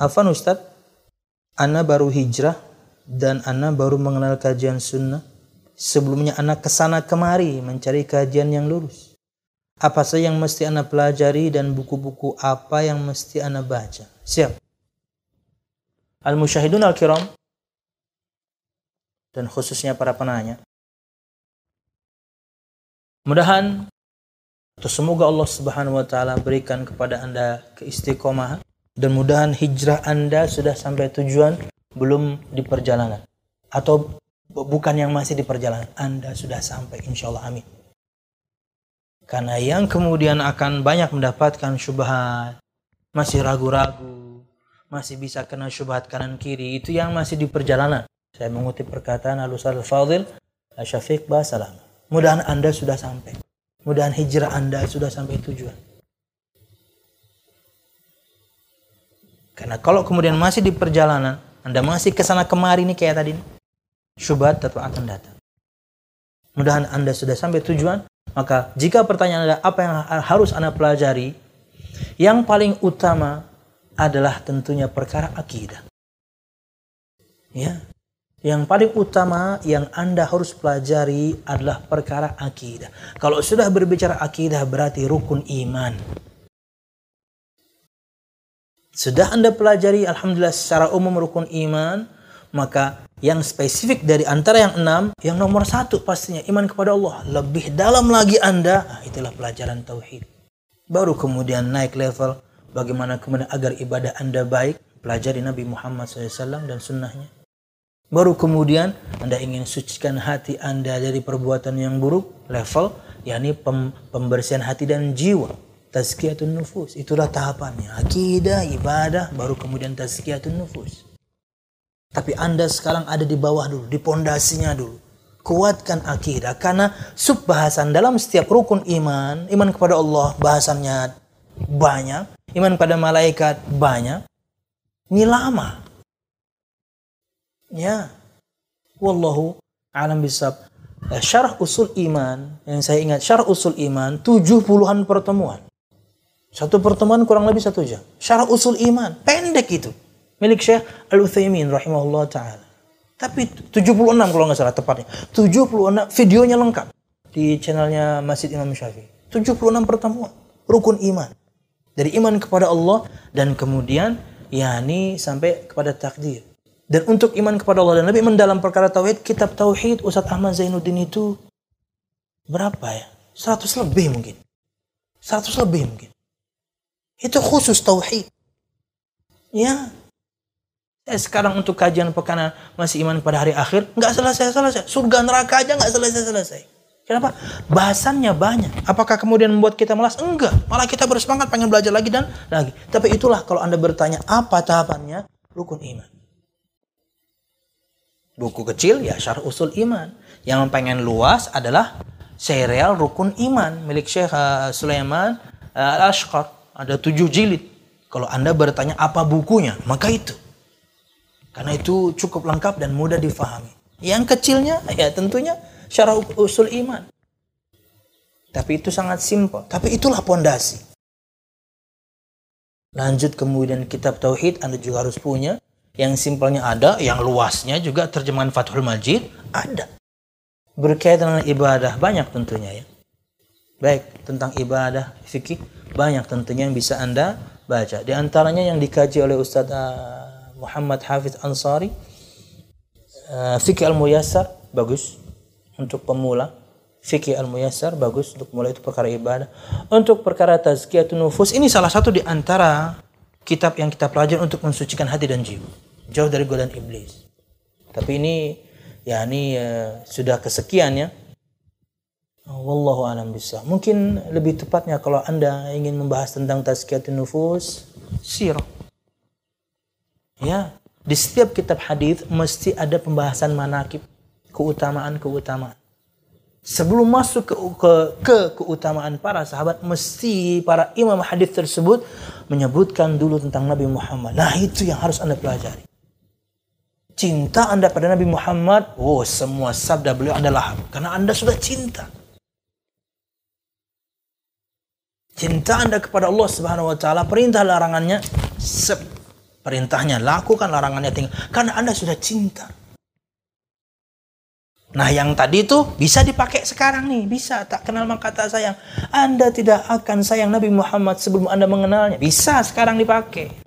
Afan Ustadz, Ana baru hijrah dan Ana baru mengenal kajian sunnah. Sebelumnya Ana ke sana kemari mencari kajian yang lurus. Apa saja yang mesti Ana pelajari dan buku-buku apa yang mesti Ana baca. Siap. Al-Musyahidun Al-Kiram dan khususnya para penanya. Mudahan atau semoga Allah Subhanahu wa taala berikan kepada Anda keistiqomahan dan mudahan hijrah Anda sudah sampai tujuan belum di perjalanan. Atau bukan yang masih di perjalanan Anda sudah sampai insya Allah amin. Karena yang kemudian akan banyak mendapatkan syubhat masih ragu-ragu masih bisa kena syubhat kanan kiri itu yang masih di perjalanan. Saya mengutip perkataan Al-Ustaz Al-Fadhil Syafiq Basalam mudahan Anda sudah sampai. Mudahan hijrah Anda sudah sampai tujuan. Karena kalau kemudian masih di perjalanan, Anda masih ke sana kemari nih kayak tadi, syubhat tetap akan datang. Mudahan Anda sudah sampai tujuan, maka jika pertanyaan Anda apa yang harus Anda pelajari, yang paling utama adalah tentunya perkara akidah. Ya, yang paling utama yang Anda harus pelajari adalah perkara akidah. Kalau sudah berbicara akidah berarti rukun iman. Sudah Anda pelajari Alhamdulillah secara umum rukun iman, maka yang spesifik dari antara yang enam, yang nomor satu pastinya iman kepada Allah. Lebih dalam lagi Anda, nah itulah pelajaran tauhid. Baru kemudian naik level bagaimana kemudian agar ibadah Anda baik, pelajari Nabi Muhammad SAW dan sunnahnya Baru kemudian Anda ingin sucikan hati Anda dari perbuatan yang buruk, level yakni pem pembersihan hati dan jiwa. Tazkiyatun nufus. Itulah tahapannya. Akidah, ibadah, baru kemudian tazkiyatun nufus. Tapi Anda sekarang ada di bawah dulu, di pondasinya dulu. Kuatkan akidah karena sub bahasan dalam setiap rukun iman, iman kepada Allah bahasannya banyak, iman pada malaikat banyak. Ini lama. Ya. Wallahu alam bisab. Eh, syarah usul iman yang saya ingat syarah usul iman tujuh puluhan pertemuan. Satu pertemuan kurang lebih satu jam. Syarah usul iman pendek itu. Milik Syekh Al Utsaimin rahimahullah taala. Tapi 76 kalau nggak salah tepatnya. 76 videonya lengkap di channelnya Masjid Imam Syafi'i. 76 pertemuan rukun iman. Dari iman kepada Allah dan kemudian yakni sampai kepada takdir. Dan untuk iman kepada Allah dan Nabi mendalam perkara tauhid, kitab tauhid Ustaz Ahmad Zainuddin itu berapa ya? 100 lebih mungkin. 100 lebih mungkin. Itu khusus tauhid. Ya. Saya sekarang untuk kajian pekanan masih iman pada hari akhir, nggak selesai-selesai. Surga neraka aja nggak selesai-selesai. Kenapa? Bahasannya banyak. Apakah kemudian membuat kita malas? Enggak. Malah kita bersemangat pengen belajar lagi dan lagi. Tapi itulah kalau Anda bertanya apa tahapannya, rukun iman. Buku kecil ya syarh usul iman. Yang pengen luas adalah serial rukun iman milik Syekh uh, Sulaiman uh, Al-Ashqar. Ada tujuh jilid. Kalau Anda bertanya apa bukunya, maka itu. Karena itu cukup lengkap dan mudah difahami. Yang kecilnya ya tentunya syarah usul iman. Tapi itu sangat simpel. Tapi itulah pondasi. Lanjut kemudian kitab tauhid Anda juga harus punya yang simpelnya ada, yang luasnya juga terjemahan Fathul Majid ada. Berkaitan dengan ibadah banyak tentunya ya. Baik, tentang ibadah fikih banyak tentunya yang bisa Anda baca. Di antaranya yang dikaji oleh Ustaz uh, Muhammad Hafiz Ansari uh, fikih al-muyassar bagus untuk pemula. Fikih al-muyassar bagus untuk mulai itu perkara ibadah. Untuk perkara tazkiyatun nufus ini salah satu di antara kitab yang kita pelajari untuk mensucikan hati dan jiwa. Jauh dari godaan iblis. Tapi ini ya ini uh, sudah kesekian ya. Wallahu alam bisa. Mungkin lebih tepatnya kalau Anda ingin membahas tentang tazkiyatun nufus, sirah. Ya, di setiap kitab hadis mesti ada pembahasan manakib, keutamaan-keutamaan sebelum masuk ke, ke ke keutamaan para sahabat mesti para imam hadis tersebut menyebutkan dulu tentang Nabi Muhammad. Nah, itu yang harus Anda pelajari. Cinta Anda pada Nabi Muhammad, oh semua sabda beliau adalah karena Anda sudah cinta. Cinta Anda kepada Allah Subhanahu wa taala, perintah larangannya sep, perintahnya, lakukan larangannya tinggal. Karena Anda sudah cinta. Nah yang tadi itu bisa dipakai sekarang nih, bisa tak kenal maka tak sayang. Anda tidak akan sayang Nabi Muhammad sebelum Anda mengenalnya. Bisa sekarang dipakai.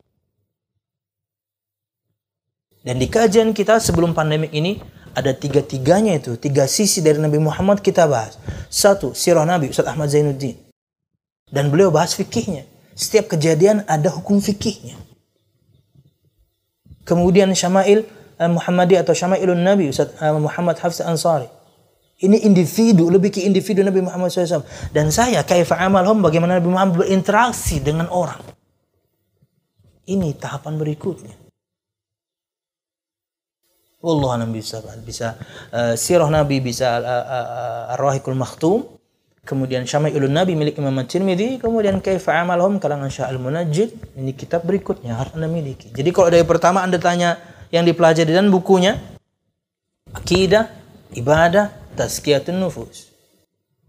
Dan di kajian kita sebelum pandemik ini ada tiga-tiganya itu, tiga sisi dari Nabi Muhammad kita bahas. Satu, sirah Nabi Ustaz Ahmad Zainuddin. Dan beliau bahas fikihnya. Setiap kejadian ada hukum fikihnya. Kemudian Syama'il Muhammadi atau Syama'ilun Nabi Ustaz uh, Muhammad Hafiz Ansari. Ini individu, lebih ke individu Nabi Muhammad SAW. Dan saya, kaifa amalhum, bagaimana Nabi Muhammad berinteraksi dengan orang. Ini tahapan berikutnya. Wallah Nabi bisa bisa uh, sirah Nabi bisa uh, uh, Ar-Rahikul Makhtum kemudian Syama'ilun Nabi milik Imam At-Tirmidzi kemudian Kaifa Amalhum kalangan Sya'al Munajjid ini kitab berikutnya harus Anda miliki jadi kalau dari pertama Anda tanya yang dipelajari dan bukunya akidah, ibadah, tazkiyatun nufus.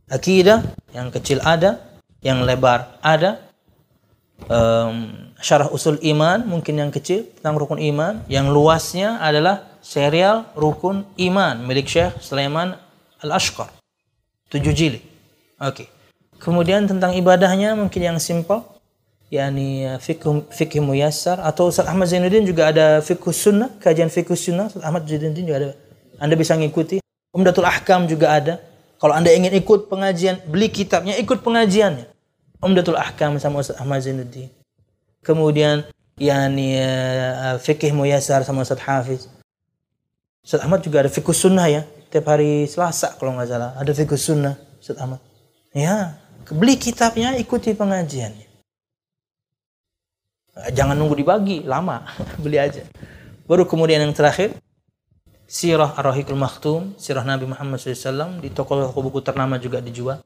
Akidah yang kecil ada, yang lebar ada. Um, syarah usul iman mungkin yang kecil tentang rukun iman, yang luasnya adalah serial rukun iman milik Syekh Sulaiman Al-Ashqar. Tujuh jilid. Oke. Okay. Kemudian tentang ibadahnya mungkin yang simple yakni fikih fikih muyassar atau Ustaz Ahmad Zainuddin juga ada fikih sunnah, kajian fikih sunnah Ustaz Ahmad Zainuddin juga ada. Anda bisa ngikuti. Umdatul Ahkam juga ada. Kalau Anda ingin ikut pengajian, beli kitabnya, ikut pengajiannya. Umdatul Ahkam sama Ustaz Ahmad Zainuddin. Kemudian yakni uh, fikih muyassar sama Ustaz Hafiz. Ustaz Ahmad juga ada fikih sunnah ya. Tiap hari Selasa kalau nggak salah ada fikih sunnah Ustaz Ahmad. Ya, beli kitabnya, ikuti pengajiannya. Jangan nunggu dibagi, lama. Beli aja. Baru kemudian yang terakhir, Sirah Ar-Rahikul Maktum, Sirah Nabi Muhammad SAW, di toko-toko buku ternama juga dijual.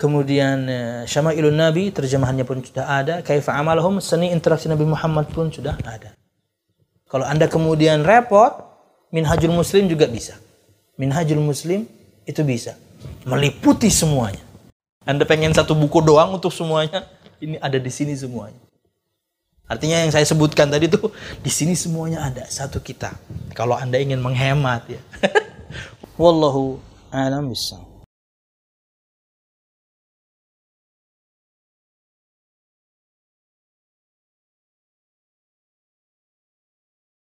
Kemudian eh, Syama'ilun Nabi, terjemahannya pun sudah ada. Kaifa amalahum, seni interaksi Nabi Muhammad pun sudah ada. Kalau Anda kemudian repot, Minhajul Muslim juga bisa. Minhajul Muslim itu bisa. Meliputi semuanya. Anda pengen satu buku doang untuk semuanya, ini ada di sini semuanya. Artinya yang saya sebutkan tadi tuh di sini semuanya ada satu kita. Kalau Anda ingin menghemat ya. Wallahu a'lam bishawab.